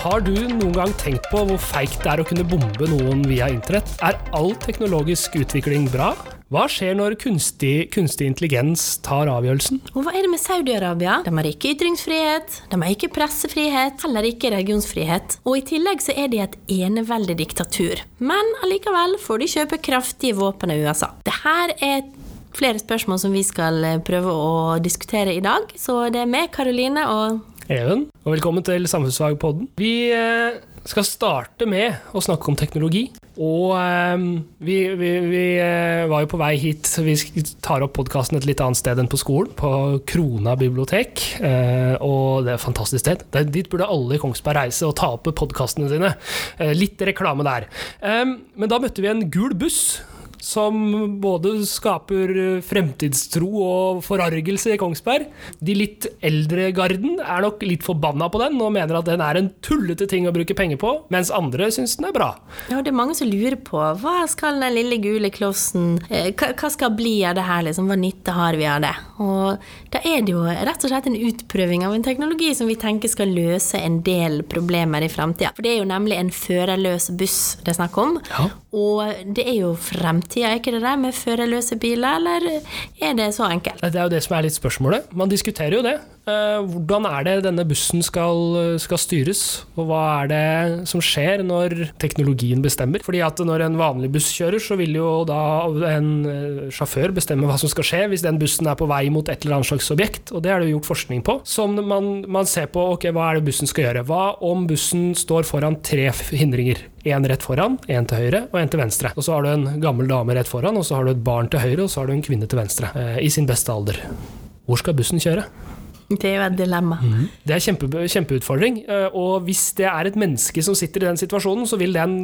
Har du noen gang tenkt på hvor feigt det er å kunne bombe noen via internett? Er all teknologisk utvikling bra? Hva skjer når kunstig, kunstig intelligens tar avgjørelsen? Og hva er det med Saudi-Arabia? De har ikke ytringsfrihet, de har ikke pressefrihet, heller ikke religionsfrihet. Og i tillegg så er de et eneveldig diktatur. Men allikevel får de kjøpe kraftige våpen av USA. Det her er flere spørsmål som vi skal prøve å diskutere i dag. Så det er meg, Karoline, og Even, og velkommen til Samfunnsfagpodden. Vi eh, skal starte med å snakke om teknologi. Og eh, vi, vi, vi eh, var jo på vei hit, vi tar opp podkasten et litt annet sted enn på skolen. På Krona bibliotek. Og det er et fantastisk sted. Dit burde alle i Kongsberg reise og ta opp podkastene sine. Litt reklame der. Men da møtte vi en gul buss som både skaper fremtidstro og forargelse i Kongsberg. De litt eldre garden er nok litt forbanna på den og mener at den er en tullete ting å bruke penger på, mens andre syns den er bra. Ja, det er mange som lurer på hva skal den lille gule klossen eh, Hva skal bli av det her, liksom? Hva nytte har vi av det? Og da er det jo rett og slett en utprøving av en teknologi som vi tenker skal løse en del problemer i framtida. For det er jo nemlig en førerløs buss det er snakk om. Ja. Og det er jo fremtida, er ikke det det, med førerløse biler, eller er det så enkelt? Det er jo det som er litt spørsmålet. Man diskuterer jo det. Eh, hvordan er det denne bussen skal, skal, styres, og hva er det som skjer når teknologien bestemmer? Fordi at når en vanlig buss kjører, så vil jo da en eh, sjåfør bestemme hva som skal skje hvis den bussen er på vei mot et eller annet slags objekt, og det er det jo gjort forskning på. Som man, man ser på ok, hva er det bussen skal gjøre. Hva om bussen står foran tre hindringer? Én rett foran, én til høyre og én til venstre. Og så har du en gammel dame rett foran, og så har du et barn til høyre, og så har du en kvinne til venstre. Eh, I sin beste alder. Hvor skal bussen kjøre? Det er jo et dilemma. Mm. Det er kjempe, kjempeutfordring. Eh, og hvis det er et menneske som sitter i den situasjonen, så vil den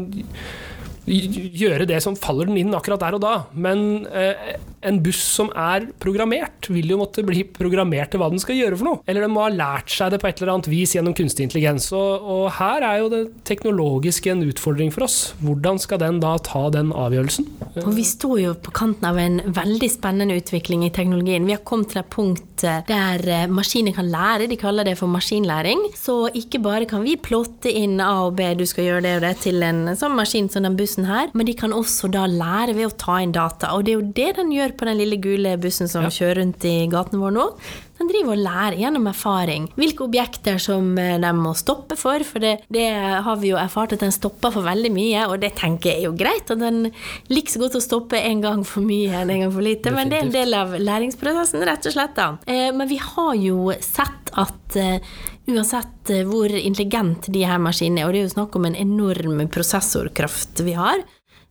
gjøre det som faller den inn akkurat der og da. Men eh, en buss som er programmert, vil jo måtte bli programmert til hva den skal gjøre for noe. Eller den må ha lært seg det på et eller annet vis gjennom kunstig intelligens. Og, og her er jo det teknologiske en utfordring for oss. Hvordan skal den da ta den avgjørelsen? Og vi står jo på kanten av en veldig spennende utvikling i teknologien. Vi har kommet til et punkt eh, der eh, maskiner kan lære, de kaller det for maskinlæring. Så ikke bare kan vi plotte inn A og B, du skal gjøre det og det, til en sånn maskin som den bussen bussen her, men de kan også da lære ved å ta inn data. Og det er jo det den gjør på den lille gule bussen som ja. kjører rundt i gaten vår nå. Den driver og lærer gjennom erfaring hvilke objekter som eh, de må stoppe for, for det, det har vi jo erfart at den stopper for veldig mye, og det tenker jeg er jo greit. Og den liker så godt å stoppe en gang for mye enn en gang for lite, Definitivt. men det er en del av læringsprosessen, rett og slett. da. Eh, men vi har jo sett at eh, uansett hvor intelligent de her maskinene er, og det er jo snakk om en enorm prosessorkraft vi har,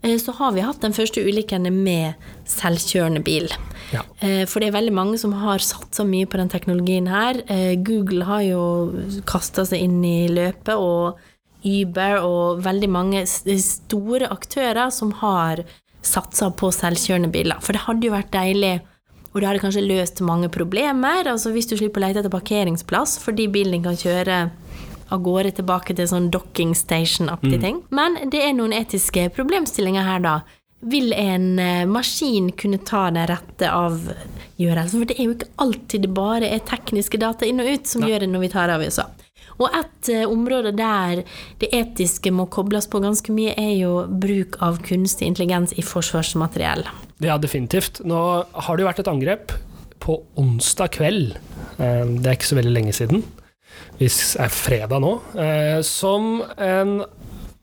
Eh, så har vi hatt den første ulykken med selvkjørende bil. Ja. Eh, for det er veldig mange som har satsa mye på den teknologien her. Eh, Google har jo kasta seg inn i løpet, og Uber og veldig mange store aktører som har satsa på selvkjørende biler. For det hadde jo vært deilig, og det hadde kanskje løst mange problemer. Altså hvis du slipper å lete etter parkeringsplass fordi bilen kan kjøre av gårde tilbake til sånn docking station-aktig mm. ting. Men det er noen etiske problemstillinger her, da. Vil en eh, maskin kunne ta den rette avgjørelsen? For det er jo ikke alltid det bare er tekniske data inn og ut som Nei. gjør det når vi tar avgjørelser. Og et uh, område der det etiske må kobles på ganske mye, er jo bruk av kunstig intelligens i forsvarsmateriell. Ja, definitivt. Nå har det jo vært et angrep på onsdag kveld. Uh, det er ikke så veldig lenge siden hvis er fredag nå, eh, som en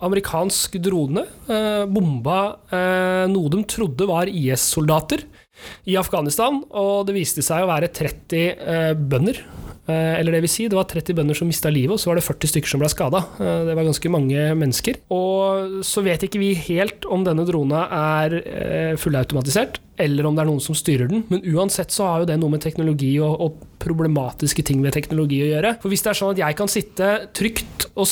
amerikansk drone eh, bomba eh, noe de trodde var IS-soldater i Afghanistan, og det viste seg å være 30 bønder Eh, eller det vil si, det var 30 bønder som mista livet, og så var det 40 stykker som ble skada. Eh, det var ganske mange mennesker. Og så vet ikke vi helt om denne drona er eh, fullautomatisert, eller om det er noen som styrer den. Men uansett så har jo det noe med teknologi og, og, problematiske ting ved teknologi å gjøre. For hvis det er sånn at jeg kan sitte trygt og,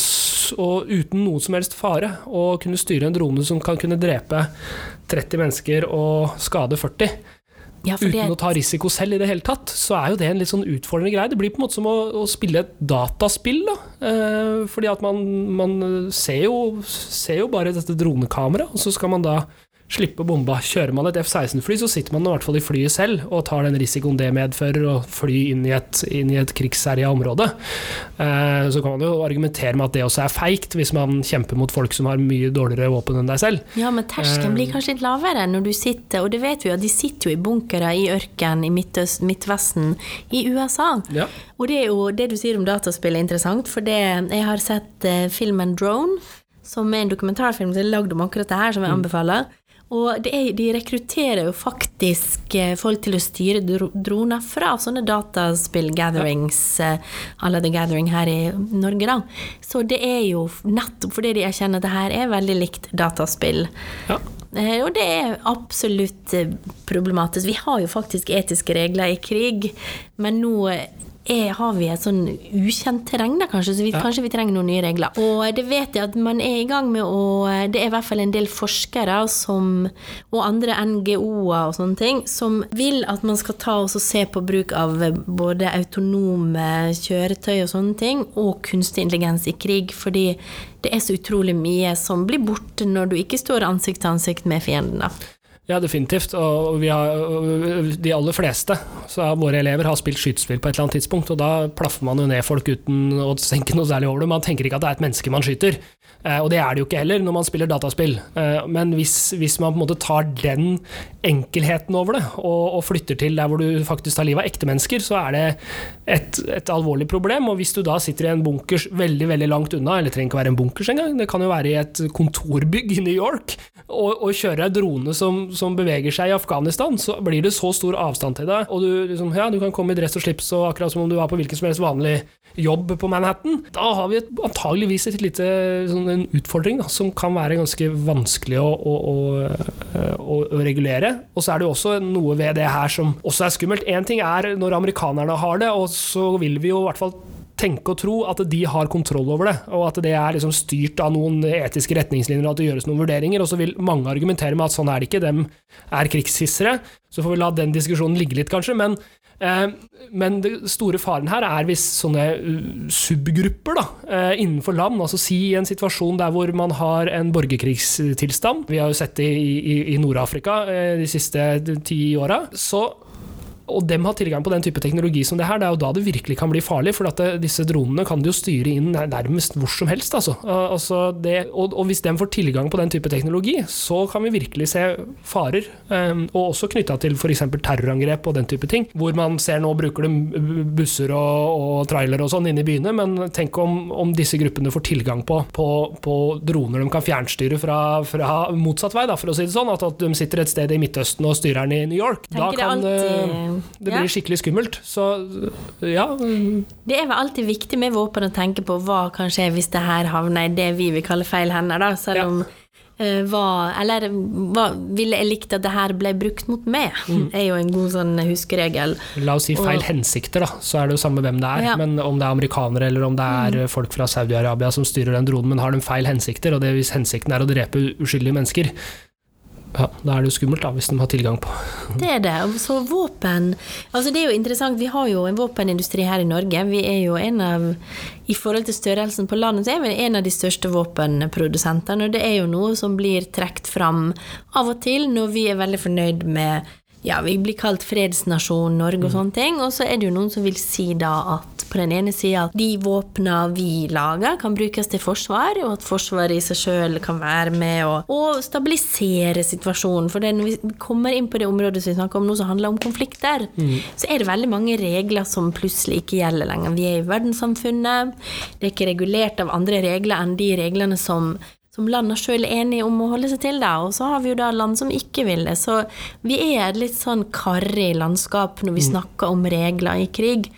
og uten noen som helst fare og kunne styre en drone som kan kunne drepe 30 mennesker og skade 40 ja, uten det... å ta risiko selv i det hele tatt, så er jo det en litt sånn utfordrende greie. Det blir på en måte som å, å spille et dataspill. da. Eh, fordi at man, man ser, jo, ser, jo, bare dette dronekameraet, og så skal man da slippe bomba. Kjører man et F-16-fly, så sitter man i hvert fall i flyet selv og tar den risikoen det medfører å fly inn i et, inn i et krigsherja område. Eh, så kan man jo argumentere med at det også er feigt, hvis man kjemper mot folk som har mye dårligere våpen enn deg selv. Ja, men terskelen blir kanskje litt lavere når du sitter Og det vet vi jo, de sitter jo i bunkere i ørken i Midtøst, Midtvesten i USA. Ja. Og det er jo det du sier om dataspill er interessant, for det, jeg har sett eh, filmen Drone, som er en dokumentarfilm som er lagd om akkurat det her, som jeg anbefaler. Og det er, de rekrutterer jo faktisk eh, folk til å styre droner fra sånne dataspill-gatherings ja. la The Gathering her i Norge, da. Så det er jo nettopp fordi de erkjenner at det her er veldig likt dataspill. Ja. Eh, Og det er absolutt eh, problematisk. Vi har jo faktisk etiske regler i krig, men nå er, har vi et sånn ukjent terreng, da, kanskje, så vi, Ja. kanskje vi trenger noen nye regler. Og det vet jeg at man er i gang med å Det er i hvert fall en del forskere som, og andre NGO-er og sånne ting som vil at man skal ta og se på bruk av både autonome kjøretøy og sånne ting, og kunstig intelligens i krig, fordi det er så utrolig mye som blir borte når du ikke står ansikt til ansikt med fienden. da. Ja, definitivt. Og har, de aller fleste av våre elever har spilt skytespill på et eller annet tidspunkt, og da plaffer man jo ned folk uten å tenke noe særlig over det. Man tenker ikke at det er et menneske man skyter. Eh, og det er det jo ikke heller når man spiller dataspill. Eh, men hvis, hvis man på en måte tar den enkelheten over det, og, og flytter til der hvor du faktisk tar livet av ekte mennesker, så er det et, et alvorlig problem. Og hvis du da sitter i en bunkers veldig veldig langt unna, eller trenger ikke være en bunkers engang, det kan jo være i et kontorbygg i New York, og, og kjører ei drone som, som beveger seg i Afghanistan, så blir det så stor avstand til deg, og du, liksom, ja, du kan komme i dress og slips og akkurat som om du var på hvilken som helst vanlig jobb på Manhattan. Da har vi antageligvis et lite, sånn, en utfordring da, som kan være ganske vanskelig å, å, å, å, regulere. Og så er det jo også noe ved det her som også er skummelt. Én ting er når amerikanerne har det, og så vil vi jo i hvert fall tenke og tro at de har kontroll over det, og at det er liksom styrt av noen etiske retningslinjer og at det gjøres noen vurderinger. Og så vil mange argumentere med at sånn er det ikke, dem er krigshissere. Så får vi la den diskusjonen ligge litt, kanskje. Men, men det store faren her er hvis sånne uh, subgrupper da, eh, innenfor land, altså si i en situasjon der hvor man har en borgerkrigstilstand, vi har jo sett det i, i, i Nord-Afrika eh, de siste ti åra, så og dem har tilgang på den type teknologi som det her, det er jo da det virkelig kan bli farlig. For at det, disse dronene kan de jo styre inn nærmest hvor som helst. Altså. Uh, altså det, og, og, hvis dem får tilgang på den type teknologi, så kan vi virkelig se farer. Um, og også knytta til f.eks. terrorangrep og den type ting. Hvor man ser nå bruker de busser og, og trailere og sånn inne i byene, men tenk om, om disse gruppene får tilgang på, på, på droner de kan fjernstyre fra, fra motsatt vei, da, for å si det sånn. At, at de sitter et sted i Midtøsten og styrer den i New York. Tenker da kan det alltid det Ja. blir skikkelig skummelt. Så ja. Det er vel alltid viktig med våpen å tenke på hva kan skje hvis det her havner i det vi vil kalle feil hender, da. Selv Ja. om eh, hva Eller hva ville jeg likt at det her ble brukt mot meg? Mm. er jo en god sånn huskeregel. La oss si feil Og- hensikter, da. Så er det jo samme hvem det er. Ja. Men om det er amerikanere eller om det er folk fra Saudi-Arabia som styrer den dronen, men har de feil hensikter, og det hvis hensikten er å drepe uskyldige mennesker, ja, da er det jo skummelt, da, hvis de har tilgang på Det er det. Så våpen Altså, det er jo interessant. Vi har jo en våpenindustri her i Norge. Vi er jo en av I forhold til størrelsen på landet, så er vi en av de største våpenprodusentene. Og det er jo noe som blir trukket fram av og til når vi er veldig fornøyd med ja, vi blir kalt fredsnasjon Norge og sånne ting. Og så er det jo noen som vil si da at på den ene sida at de våpna vi lager, kan brukes til forsvar, og at Forsvaret i seg sjøl kan være med å, å stabilisere situasjonen. For når vi kommer inn på det området som vi snakker om nå, som handler om konflikter, så er det veldig mange regler som plutselig ikke gjelder lenger. Vi er i verdenssamfunnet, det er ikke regulert av andre regler enn de reglene som som landene sjøl er enige om å holde seg til, da. Og så har vi jo da land som ikke vil det. Så vi er et litt sånn karrig landskap når vi snakker om regler i krig.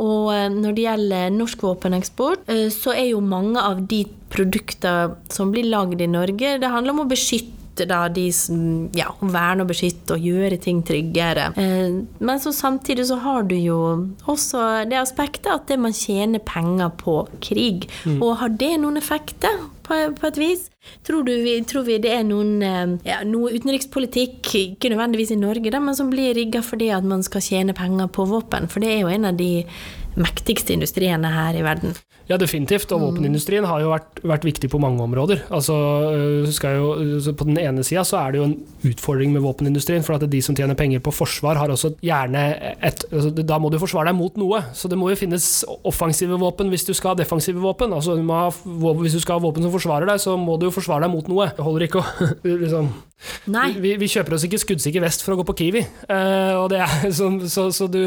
Og eh, når det gjelder norsk våpeneksport, eh, så er jo mange av de produkter som blir lagd i Norge, det handler om å beskytte da de som ja, verner verne og beskytte og gjøre ting tryggere. Eh, Men så samtidig så har du jo også det aspektet at det man tjener penger på krig. Og har det noen effekter på, på et vis? Tror, du, vi, tror vi det er noen eh, ja, noe utenrikspolitikk, ikke nødvendigvis i Norge, da, men som blir rigga fordi at man skal tjene penger på våpen? For det er jo en av de mektigste industriene her i verden. Ja, definitivt. Og våpenindustrien har jo vært, vært viktig på mange områder. Altså, øh, skal jo, på den ene sida så er det jo en utfordring med våpenindustrien, for at de som tjener penger på forsvar, har også gjerne et altså, Da må du forsvare deg mot noe, så det må jo finnes offensive våpen hvis du skal ha defensive våpen. Altså, du ha, hvis du skal ha våpen som forsvarer deg, så må du jo forsvare deg mot noe. Det holder ikke å liksom vi, vi kjøper oss ikke skuddsikker vest for å gå på Kiwi. Uh, og det er, så, så, så du,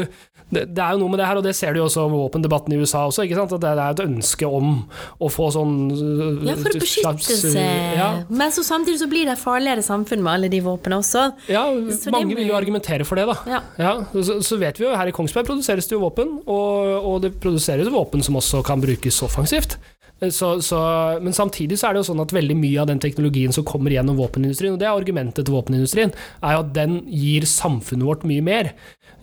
det, det er jo noe med det her, og det ser du jo også med våpendebatten i USA også. Ikke sant? At det, er et ønske om å få sånn øh, Ja, for å slags- seg. Ja, Men så samtidig så blir det farligere samfunn med alle de våpnene også. ja Så mange vil jo argumentere for det, da. Ja. Ja, så, så vet vi jo her i Kongsberg produseres det jo våpen, og, og det produseres våpen som også kan brukes offensivt. Så, så, men samtidig så er det jo sånn at veldig mye av den teknologien som kommer gjennom våpenindustrien, og det er argumentet til våpenindustrien, er jo at den gir samfunnet vårt mye mer.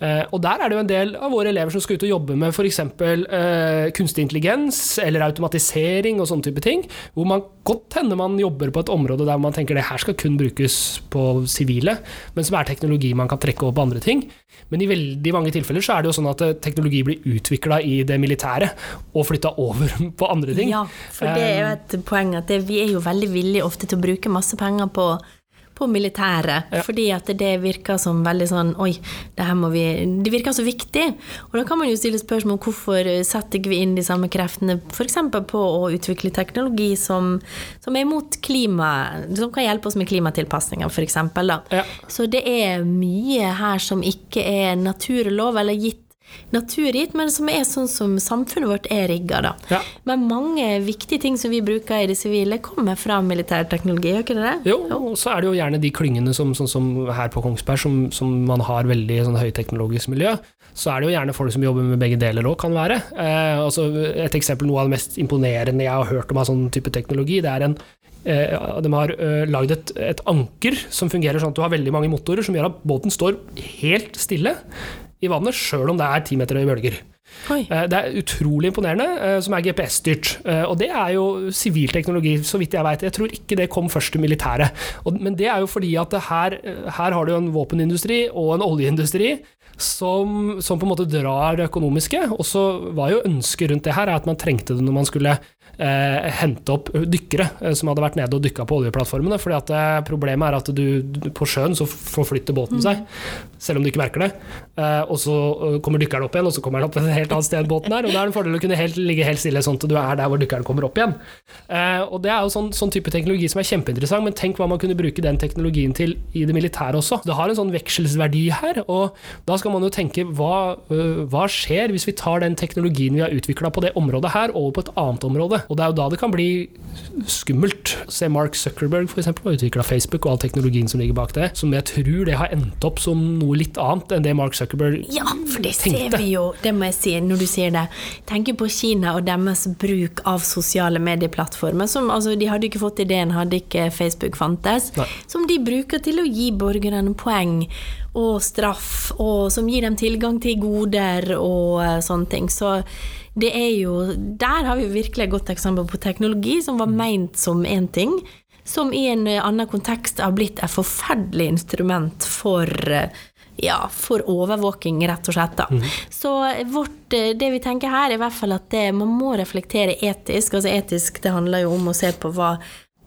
Eh, og der er det jo en del av våre elever som skal ut og jobbe med f.eks. Eh, kunstig intelligens eller automatisering og sånne type ting, hvor man godt hender man jobber på et område der man tenker det her skal kun brukes på sivile, men som er teknologi man kan trekke over på andre ting. Men i veldig mange tilfeller så er det jo sånn at eh, teknologi blir utvikla i det militære og flytta over på andre ting. Ja, for det er jo et poeng at det, vi er jo veldig villige ofte til å bruke masse penger på på militæret, Ja. fordi at det virker som veldig sånn Oi, det her må vi Det virker så viktig. Og da kan man jo stille spørsmål om hvorfor setter ikke vi inn de samme kreftene f.eks. på å utvikle teknologi som, som er mot klima, som kan hjelpe oss med klimatilpasninger, f.eks. Ja. Så det er mye her som ikke er naturlov eller gitt naturgitt, men som er sånn som samfunnet vårt er rigga. Ja. Men mange viktige ting som vi bruker i det sivile, kommer fra militær teknologi, gjør ikke det? Jo, og så er det jo gjerne de klyngene som, sånn som her på Kongsberg, som, som man har veldig sånn høyteknologisk miljø. Så er det jo gjerne folk som jobber med begge deler òg, kan være. Eh, altså et eksempel, noe av det mest imponerende jeg har hørt om av sånn type teknologi, det er en eh, de har uh, lagd et, et anker som fungerer sånn at du har veldig mange motorer, som gjør at båten står helt stille i vannet, sjøl om det er ti meter høye bølger. Oi. Eh, Det er utrolig imponerende, eh, som er GPS-styrt. Eh, Og det er jo sivil teknologi, så vidt jeg veit. Jeg tror ikke det kom først til militæret. Men det er jo fordi at her, her har du en våpenindustri og en oljeindustri som, som på en måte drar det økonomiske. Og så var jo ønsket rundt det her at man trengte det når man skulle eh, hente opp dykkere eh, som hadde vært nede og dykka på oljeplattformene. fordi at eh, Problemet er at du, du på sjøen så forflytter båten seg, selv om du ikke merker det. Eh, og så eh, kommer dykkeren opp igjen, og så kommer den opp et helt annet sted enn båten er. Og da er det en fordel å kunne helt, ligge helt stille, sånn at du er der hvor dykkeren kommer opp igjen. Eh, og det er jo sånn, sånn type teknologi som er kjempeinteressant, men tenk hva man kunne bruke den teknologien til i det militære også. Det har en sånn vekselsverdi her, og da skal man jo tenke hva, hva skjer hvis vi tar den teknologien vi har utvikla på det området her, over på et annet område? Og det er jo da det kan bli skummelt. Se Mark Zuckerberg eksempel, har utvikla Facebook og all teknologien som ligger bak det, som jeg tror det har endt opp som noe litt annet enn det Mark Zuckerberg tenkte. Ja, for det ser vi jo, det må jeg si når du sier det. Tenk på Kina og deres bruk av sosiale medieplattformer. Som, altså, de hadde ikke fått ideen hadde ikke Facebook fantes. Nei. Som de bruker til å gi borgerne poeng og straff, og som gir dem tilgang til goder og eh, sånne ting. Så det er jo Der har vi virkelig et godt eksempel på teknologi som var meint som én ting. Som i en eh, annen kontekst har blitt et forferdelig instrument for eh, ja, for overvåking, rett og slett. Da. Så vårt, eh, det vi tenker her, er i hvert fall at det, man må reflektere etisk. Altså etisk, det handler jo om å se på hva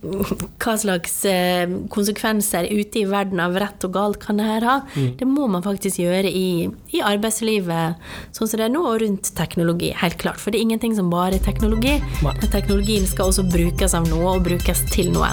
hva slags eh, konsekvenser ute i verden av rett og galt kan det her ha? Det må man faktisk gjøre i, i arbeidslivet, sånn som det er nå, og rundt teknologi. Helt klart. For det er ingenting som bare er teknologi. Nei. Teknologien skal også brukes av noe, og brukes til noe.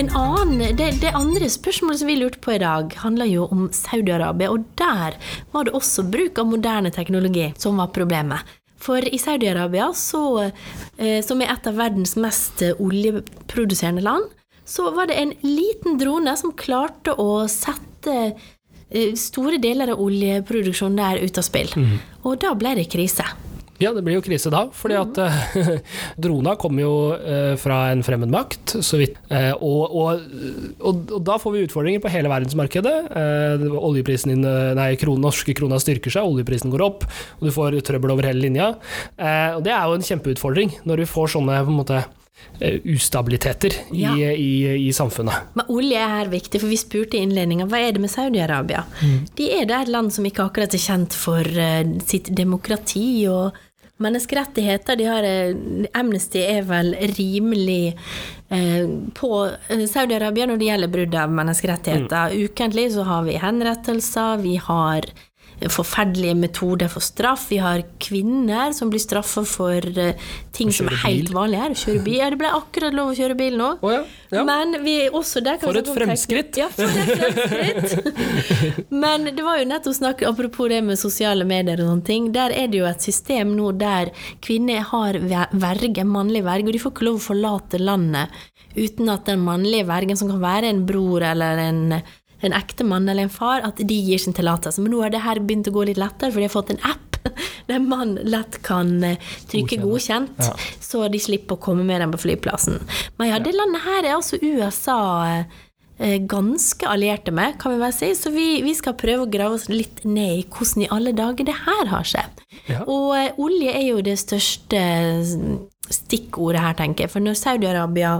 Annen, det, det andre spørsmålet som vi lurte på i dag, handler jo om Saudi-Arabia. Og der var det også bruk av moderne teknologi som var problemet. For i Saudi-Arabia, eh, som er et av verdens mest oljeproduserende land, så var det en liten drone som klarte å sette eh, store deler av oljeproduksjonen der ut av spill. Og da ble det krise. Ja, det blir jo krise da, fordi at mm. drona kommer jo eh, fra en fremmed makt, så vidt. Eh, og, og, og, og da får vi utfordringer på hele verdensmarkedet. Eh, oljeprisen din, eh, nei, kronen, norske krona styrker seg, oljeprisen går opp, og du får trøbbel over hele linja. Eh, og det er jo en kjempeutfordring når vi får sånne på en måte eh, ustabiliteter i, Ja. i, i samfunnet. Men olje er her viktig, for vi spurte i innledninga hva er det med Saudi-Arabia. De er da et land som ikke akkurat er kjent for eh, sitt demokrati og menneskerettigheter. De har, eh, Amnesty er vel rimelig eh, på eh, Saudi-Arabia når det gjelder brudd av menneskerettigheter. Ukentlig så har vi henrettelser, vi har forferdelige metoder for straff. Vi har kvinner som blir straffa for eh, ting som er helt bil. vanlig her. Kjøre bil. Ja, det ble akkurat lov å kjøre bil nå. Å ja, ja. Men vi også der kan For et fremskritt. Ja, for et fremskritt. Men det var jo nettopp snakk apropos det med sosiale medier og sånne ting. Der er det jo et system nå der kvinner har ve- verge, mannlig verge, og de får ikke lov å forlate landet uten at den mannlige vergen, som kan være en bror eller en en ekte mann eller en far, at de gir sin tillatelse. Men nå har det her begynt å gå litt lettere, for de har fått en app der man lett kan eh, trykke godkjent, Ja. så de slipper å komme med dem på flyplassen. Men ja, det landet her er altså USA eh, ganske allierte med, kan vi bare si. Så vi, vi skal prøve å grave oss litt ned i hvordan i alle dager det her har skjedd. Ja. Og eh, olje er jo det største stikkordet her, tenker jeg. For når Saudi-Arabia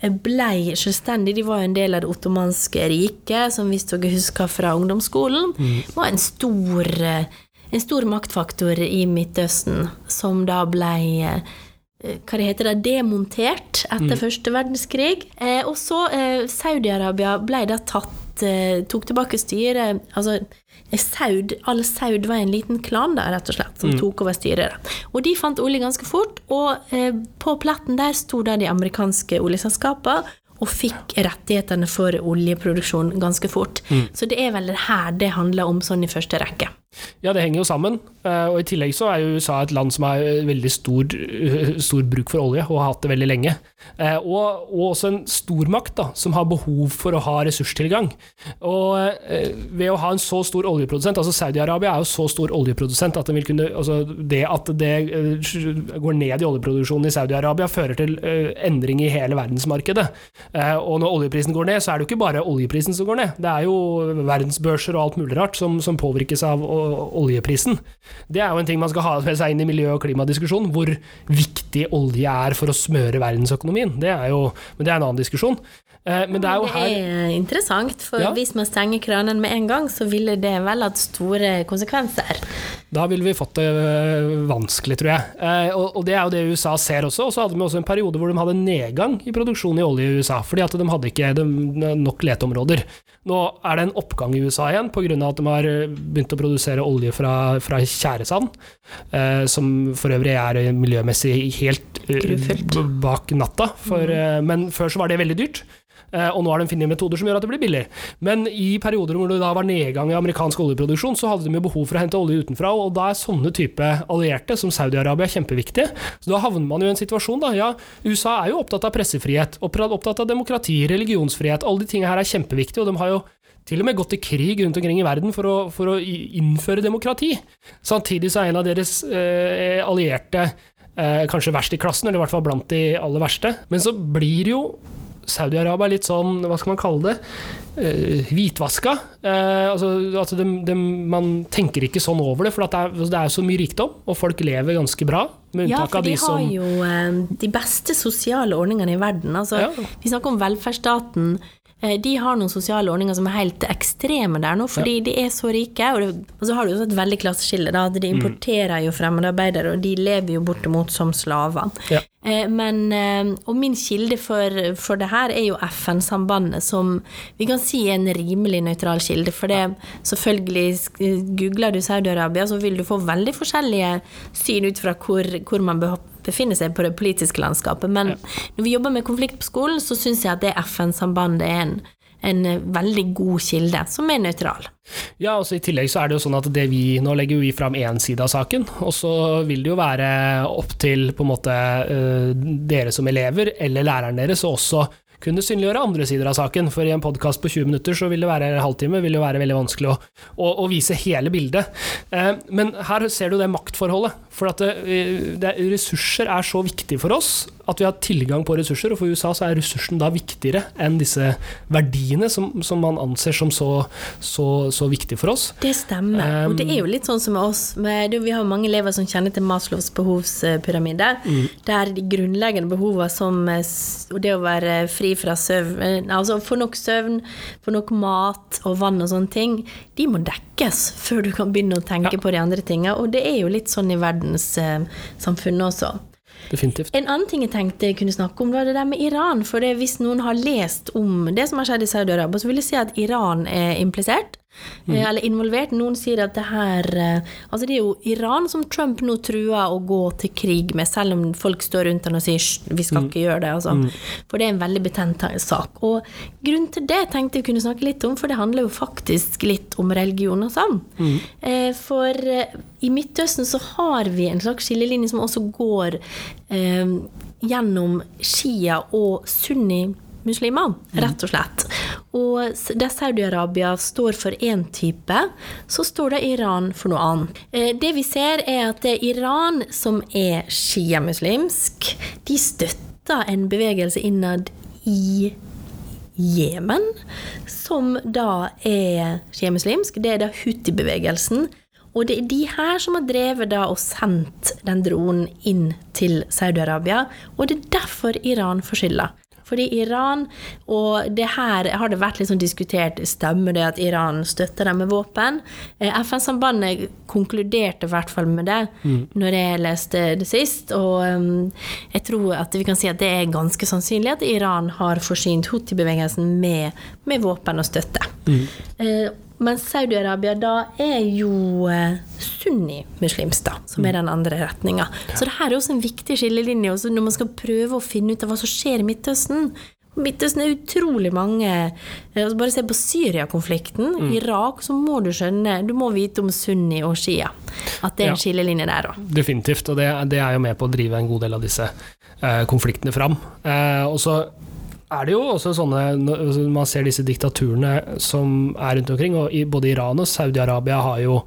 blei ble selvstendig, de var jo en del av det ottomanske riket, som hvis dere husker fra ungdomsskolen, var en stor, eh, en stor maktfaktor i Midtøsten, som da ble eh, hva det heter det, demontert etter første verdenskrig. Eh, og så eh, Saudi-Arabia ble da tatt eh, tok tilbake styret Altså eh, Saud, all Saud var en liten klan da, rett og slett, som tok over styret. Og de fant olje ganske fort, og eh, på pletten der sto da de amerikanske oljeselskapene og fikk rettighetene for oljeproduksjon ganske fort. Så det er vel her det handler om sånn i første rekke. Ja, det henger jo sammen. Eh, Og i tillegg så er jo USA et land som har veldig stor, stor bruk for olje, og har hatt det veldig lenge. Eh, Og, og også en stormakt da, som har behov for å ha ressurstilgang. Og eh, ved å ha en så stor oljeprodusent, altså Saudi-Arabia er jo så stor oljeprodusent at kunne, altså det at det går ned i oljeproduksjonen i Saudi-Arabia fører til endring i hele verdensmarkedet. Og når oljeprisen går ned, så er det jo ikke bare oljeprisen som går ned. Det er jo verdensbørser og alt mulig rart som, som påvirkes av oljeprisen. Det er jo en ting man skal ha med seg inn i miljø- og klimadiskusjonen, hvor viktig olje er for å smøre verdensøkonomien. Det er jo, men det er en annen diskusjon. Eh, Men det er jo her det er interessant, for Ja. hvis man stenger kranen med en gang, så ville det vel hatt store konsekvenser. Da ville vi fått det øh, vanskelig, tror jeg. Eh, og, det er jo det USA ser også. Og så hadde vi også en periode hvor de hadde nedgang i produksjonen i olje i USA, fordi at de hadde ikke nok leteområder. Nå er det en oppgang i USA igjen, pga. at de har øh, begynt å produsere olje fra, fra tjæresand, eh, som for øvrig er miljømessig helt Grufelt. Bak natta. For, eh, men før så var det veldig dyrt. Eh, Og nå har de funnet metoder som gjør at det blir billig. Men i perioder hvor det da var nedgang i amerikansk oljeproduksjon, så hadde de jo behov for å hente olje utenfra, og da er sånne type allierte som Saudi-Arabia kjempeviktige. Så da havner man jo i en situasjon, da. Ja, USA er jo opptatt av pressefrihet, opptatt av demokrati, religionsfrihet, alle de tingene her er kjempeviktige, og de har jo til og med gått til krig rundt omkring i verden for å, for å innføre demokrati. Samtidig så er en av deres eh, allierte eh, kanskje verst i klassen, eller i hvert fall blant de aller verste. Men så blir jo Saudi-Arabia litt sånn, hva skal man kalle det, uh, hvitvaska. Uh, altså altså dem- dem- man tenker ikke sånn over det, for at det, er, det er så mye rikdom, og folk lever ganske bra, med Ja, for de de som har jo uh, de beste sosiale ordningene i verden. Altså, Ja. Vi snakker om velferdsstaten. Eh, De har noen sosiale ordninger som er helt ekstreme der nå, fordi de er så rike. Og, det, og så har du også et veldig klasseskille. Da, De Mm. importerer jo fremmedarbeidere, og de lever jo bortimot som slaver. Ja. Eh, Men, eh, og min kilde for, for det her er jo FN-sambandet, som vi kan si er en rimelig nøytral kilde. For det, selvfølgelig, googler du Saudi-Arabia, så vil du få veldig forskjellige syn ut fra hvor, hvor man befinner seg på det politiske landskapet. Men når vi jobber med konflikt på skolen, så syns jeg at det FN-sambandet er en, en eh, veldig god kilde, som er nøytral. Ja, altså I tillegg så er det jo sånn at det vi, nå legger vi fram én side av saken, og så vil det jo være opp til på en måte eh, dere som elever, eller læreren deres, og også kunne synliggjøre andre sider av saken. For i en podkast på 20 minutter så vil det være en halvtime vil det være veldig vanskelig å, å, å vise hele bildet. Eh, men her ser du det maktforholdet. For at det, det, ressurser er så viktig for oss at vi har tilgang på ressurser, og for USA så er ressursen da viktigere enn disse verdiene som, som man anser som så, så, så viktig for oss. Det stemmer. Um, og det er jo litt sånn som med oss. Med, vi har mange elever som kjenner til Maslows behovspyramide, mm. der de grunnleggende behovene som det å være fri fra søvn, altså få nok søvn, få nok mat og vann og sånne ting, de må dekkes før du kan begynne å tenke ja. på de andre tingene. Og det er jo litt sånn i verdenssamfunnet også. Definitivt. En annen ting jeg tenkte jeg kunne snakke om, var det der med Iran. For det, hvis noen har lest om det som har skjedd i Saudi-Arabia, så vil jeg si at Iran er implisert. Mm. Eh, eller involvert. Noen sier at det her eh, Altså, det er jo Iran som Trump nå truer å gå til krig med, selv om folk står rundt han og sier vi skal mm. ikke gjøre det. Altså. Mm. For det er en veldig betent sak. Og grunnen til det tenkte jeg kunne snakke litt om, for det handler jo faktisk litt om religion og sånn. Mm. Eh, for i Midtøsten så har vi en slags skillelinje som også går eh, gjennom Shia og sunni muslimer, rett og slett. Og der Saudi-Arabia står for én type, så står det Iran for noe annet. Eh, det vi ser, er at det er Iran som er sjiamuslimsk. De støtter en bevegelse innad i Jemen, som da er sjiamuslimsk. Det er da Huti-bevegelsen. Og det er de her som har drevet da og sendt den dronen inn til Saudi-Arabia, og det er derfor Iran får skylda. Fordi Iran, og det her har det vært sånn diskutert, stemmer det at Iran støtter dem med våpen? Eh, FN-sambandet konkluderte i hvert fall med det mm. når jeg leste det sist, og um, jeg tror at vi kan si at det er ganske sannsynlig at Iran har forsynt Houthi-bevegelsen med, med, våpen og støtte. Mm. Men Saudi-Arabia da er jo eh, sunni-muslimsk, da, som er mm. den andre retninga. Så det her er også en viktig skillelinje også når man skal prøve å finne ut av hva som skjer i Midtøsten. Midtøsten er utrolig mange eh, altså Bare se på Syria-konflikten. Mm. Irak, så må du skjønne Du må vite om sunni og shia. At det er en skillelinje der òg. Definitivt, og det, det, er jo med på å drive en god del av disse eh, konfliktene fram. Eh, og så er det jo også sånne altså Man ser disse diktaturene som er rundt omkring, og både Iran og Saudi-Arabia har jo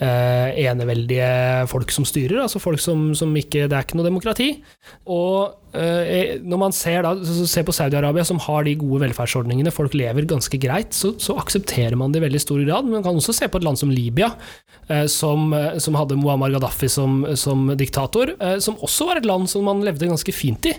eh, eneveldige folk som styrer, altså folk som, som, ikke Det er ikke noe demokrati. Og eh, når man ser, da, ser på Saudi-Arabia, som har de gode velferdsordningene, folk lever ganske greit, så, så, aksepterer man det i veldig stor grad. Men man kan også se på et land som Libya, eh, som, eh, som, hadde Muammar Gaddafi som, som diktator, eh, som også var et land som man levde ganske fint i.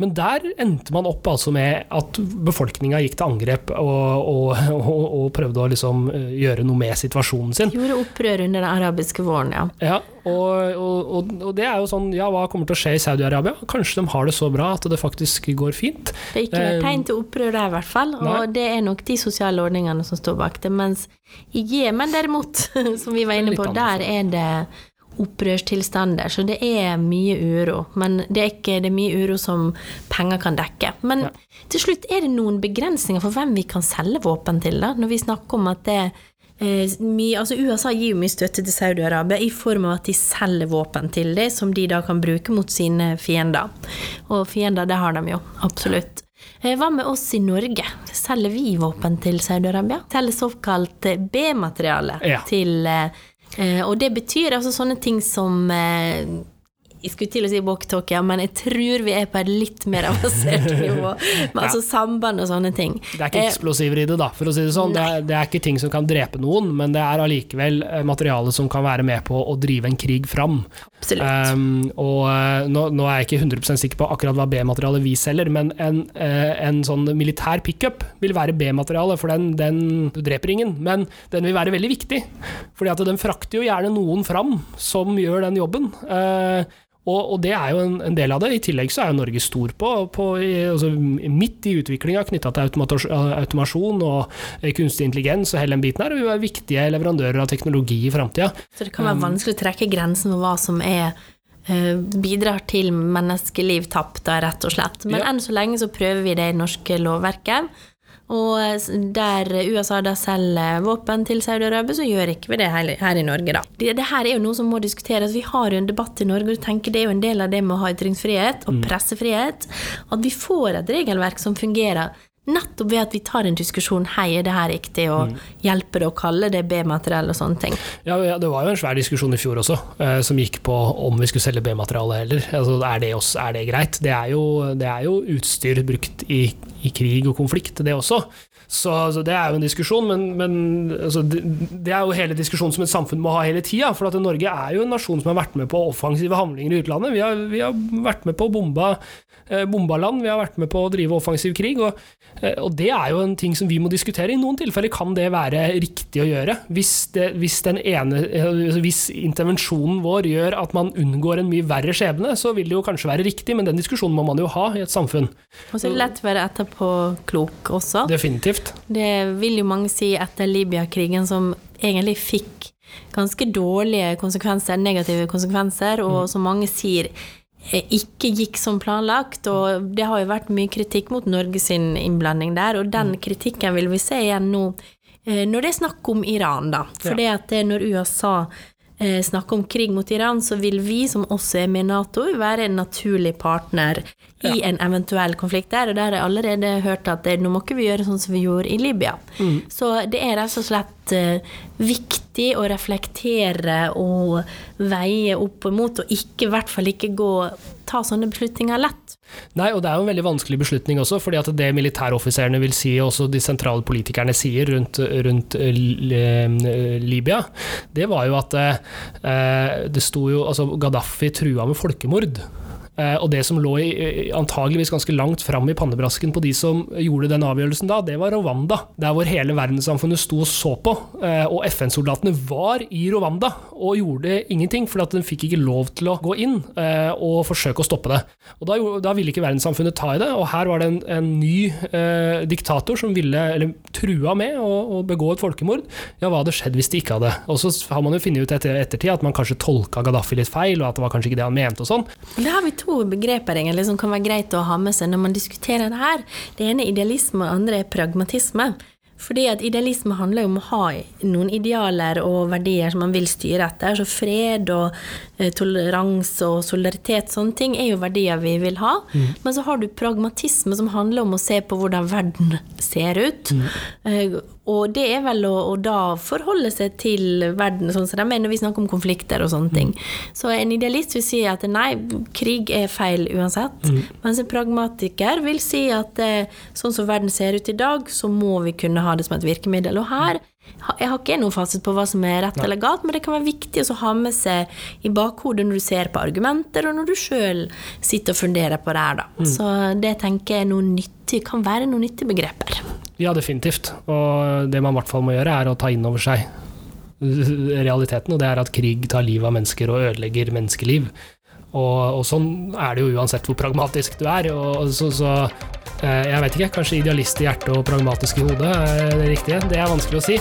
Men der endte man opp altså med at befolkninga gikk til angrep og, og, og, og prøvde å liksom eh, gjøre noe med situasjonen sin. Gjorde opprør under den arabiske våren, ja. ja og, og, og, det er jo sånn, ja, hva kommer til å skje i Saudi-Arabia? Kanskje de har det så bra at det faktisk går fint. Det er ikke noe eh, tegn til opprør der, i hvert fall. Og Nei. det er nok de sosiale ordningene som står bak det. Mens i Jemen, derimot, som vi var inne på, der er det opprørstilstander. Så det er mye uro. Men det er ikke det er mye uro som penger kan dekke. Men ja. til slutt er det noen begrensninger for hvem vi kan selge våpen til, da, når vi snakker om at det er mye, altså USA gir jo mye støtte til Saudi-Arabia i form av at de selger våpen til dem, som de da kan bruke mot sine fiender. Og fiender, det har de jo, absolutt. Eh, hva med oss i Norge? Selger vi våpen til Saudi-Arabia? Selger såkalt B-materiale ja. til eh, Og det betyr altså sånne ting som jeg skulle til å si walktalkie, men jeg tror vi er på et litt mer avansert nivå. Med altså samband og sånne ting. Det er ikke eh, eksplosiver i det, da, for å si det sånn. Det er, det er, ikke ting som kan drepe noen, men det er allikevel eh, materiale som kan være med på å drive en krig fram. Absolutt. Um, og uh, nå, nå, er jeg ikke 100 sikker på akkurat hva B-materialet vi selger, men en, en sånn militær pickup vil være B-materiale, for den, den dreper ingen. Men den vil være veldig viktig, fordi at den frakter jo gjerne noen fram som gjør den jobben. Uh, og, og, det er jo en, en, del av det. I tillegg så er jo Norge stor på, på altså, midt i utviklinga knytta til automasjon og kunstig intelligens og hele den biten her. Vi er viktige leverandører av teknologi i framtida. Så det kan være um, vanskelig å trekke grensen for hva som er eh, bidrar til menneskeliv tapt, rett og slett. Men ja. enn så lenge så prøver vi det i norske lovverket. Og eh, der USA da selger våpen til Saudi-Arabia, så gjør ikke vi det her, her i Norge, da. Det, det, her er jo noe som må diskuteres. Vi har jo en debatt i Norge, og du tenker det er jo en del av det med å ha ytringsfrihet og pressefrihet. At vi får et regelverk som fungerer. Nettopp ved at vi tar en diskusjon hei, er det her riktig, og mm. hjelper det å kalle det B-materiell og sånne ting. Ja, Det var jo en svær diskusjon i fjor også, eh, som gikk på om vi skulle selge B-materiale heller. Altså, er, det også, er, det greit? Det er jo, det er jo utstyr brukt i, i, krig og konflikt, det også. Så, altså, det er jo en diskusjon, men, men altså, det, det, er jo hele diskusjonen som et samfunn må ha hele tida. For at Norge er jo en nasjon som har vært med på offensive handlinger i utlandet. Vi har, vi har vært med på å bombe Eh, bomba land, vi har vært med på å drive offensiv krig. Og, eh, og, det er jo en ting som vi må diskutere. I noen tilfeller kan det være riktig å gjøre. Hvis, det, hvis, ene, eh, hvis intervensjonen vår gjør at man unngår en mye verre skjebne, så vil det jo kanskje være riktig, men den diskusjonen må man jo ha i et samfunn. Og så er det lett å være etterpåklok også. Definitivt. Det vil jo mange si etter Libya-krigen, som egentlig fikk ganske dårlige konsekvenser, negative konsekvenser, og mm. som mange sier Eh, ikke gikk som planlagt. Og det har jo vært mye kritikk mot Norges innblanding der, og den mm. kritikken vil vi se igjen nå eh, når det er snakk om Iran, da. For ja. det at når USA eh, snakker om krig mot Iran, så vil vi som også er med i Nato, være en naturlig partner i ja. en eventuell konflikt der. Og der har jeg allerede hørt at det, nå må ikke vi gjøre sånn som vi gjorde i Libya. Mm. Så det er rett og slett uh, viktig å reflektere og veie opp mot, og ikke, i hvert fall ikke gå ta sånne beslutninger lett. Nei, og det er jo en veldig vanskelig beslutning også, fordi at det militæroffiserene vil si, og også de sentrale politikerne sier rundt, rundt uh, Libya, det var jo at uh, det sto jo Altså, Gaddafi trua med folkemord. Eh, og det som lå i, antageligvis ganske langt fram i pannebrasken på de som gjorde den avgjørelsen da, det var Rwanda. Der hvor hele verdenssamfunnet sto og så på. Eh, og FN-soldatene var i Rwanda og gjorde ingenting, for de fikk ikke lov til å gå inn eh, og forsøke å stoppe det. Og Da, da ville ikke verdenssamfunnet ta i det, og her var det en, en ny eh, diktator som ville, eller trua med å, å, begå et folkemord. Ja, hva hadde skjedd hvis de ikke hadde? Og så har man jo funnet ut etter ettertid at man kanskje tolka Gaddafi litt feil, og at det var kanskje ikke det han mente og sånn. Det har vi to to begreper egentlig som kan være greit å ha med seg når man diskuterer det her. Det ene er idealisme, og det andre er pragmatisme. Fordi at idealisme handler jo om å ha noen idealer og verdier som man vil styre etter. Så fred og eh, toleranse og solidaritet, sånne ting, er jo verdier vi vil ha. Mm. Men så har du pragmatisme, som handler om å se på hvordan verden ser ut. Mm. Og det er vel å, å, da forholde seg til verden sånn som de er når vi snakker om konflikter og sånne ting. Så en idealist vil si at nei, krig er feil uansett. Mm. Mens en pragmatiker vil si at eh, sånn som verden ser ut i dag, så må vi kunne ha det som et virkemiddel. Og her jeg har ikke noe fasit på hva som er rett eller galt, men det kan være viktig å ha med seg i bakhodet når du ser på argumenter, og når du sjøl sitter og funderer på det her, da. Mm. Så det tenker jeg noe nyttig, kan være noen nyttige begreper. Ja, definitivt. Og det man i hvert fall må gjøre, er å ta inn over seg realiteten, og det er at krig tar livet av mennesker og ødelegger menneskeliv. Og, og, sånn er det jo uansett hvor pragmatisk du er. Og, så, så eh, jeg vet ikke, kanskje idealist i hjertet og pragmatisk i hodet er det riktige? Det er vanskelig å si.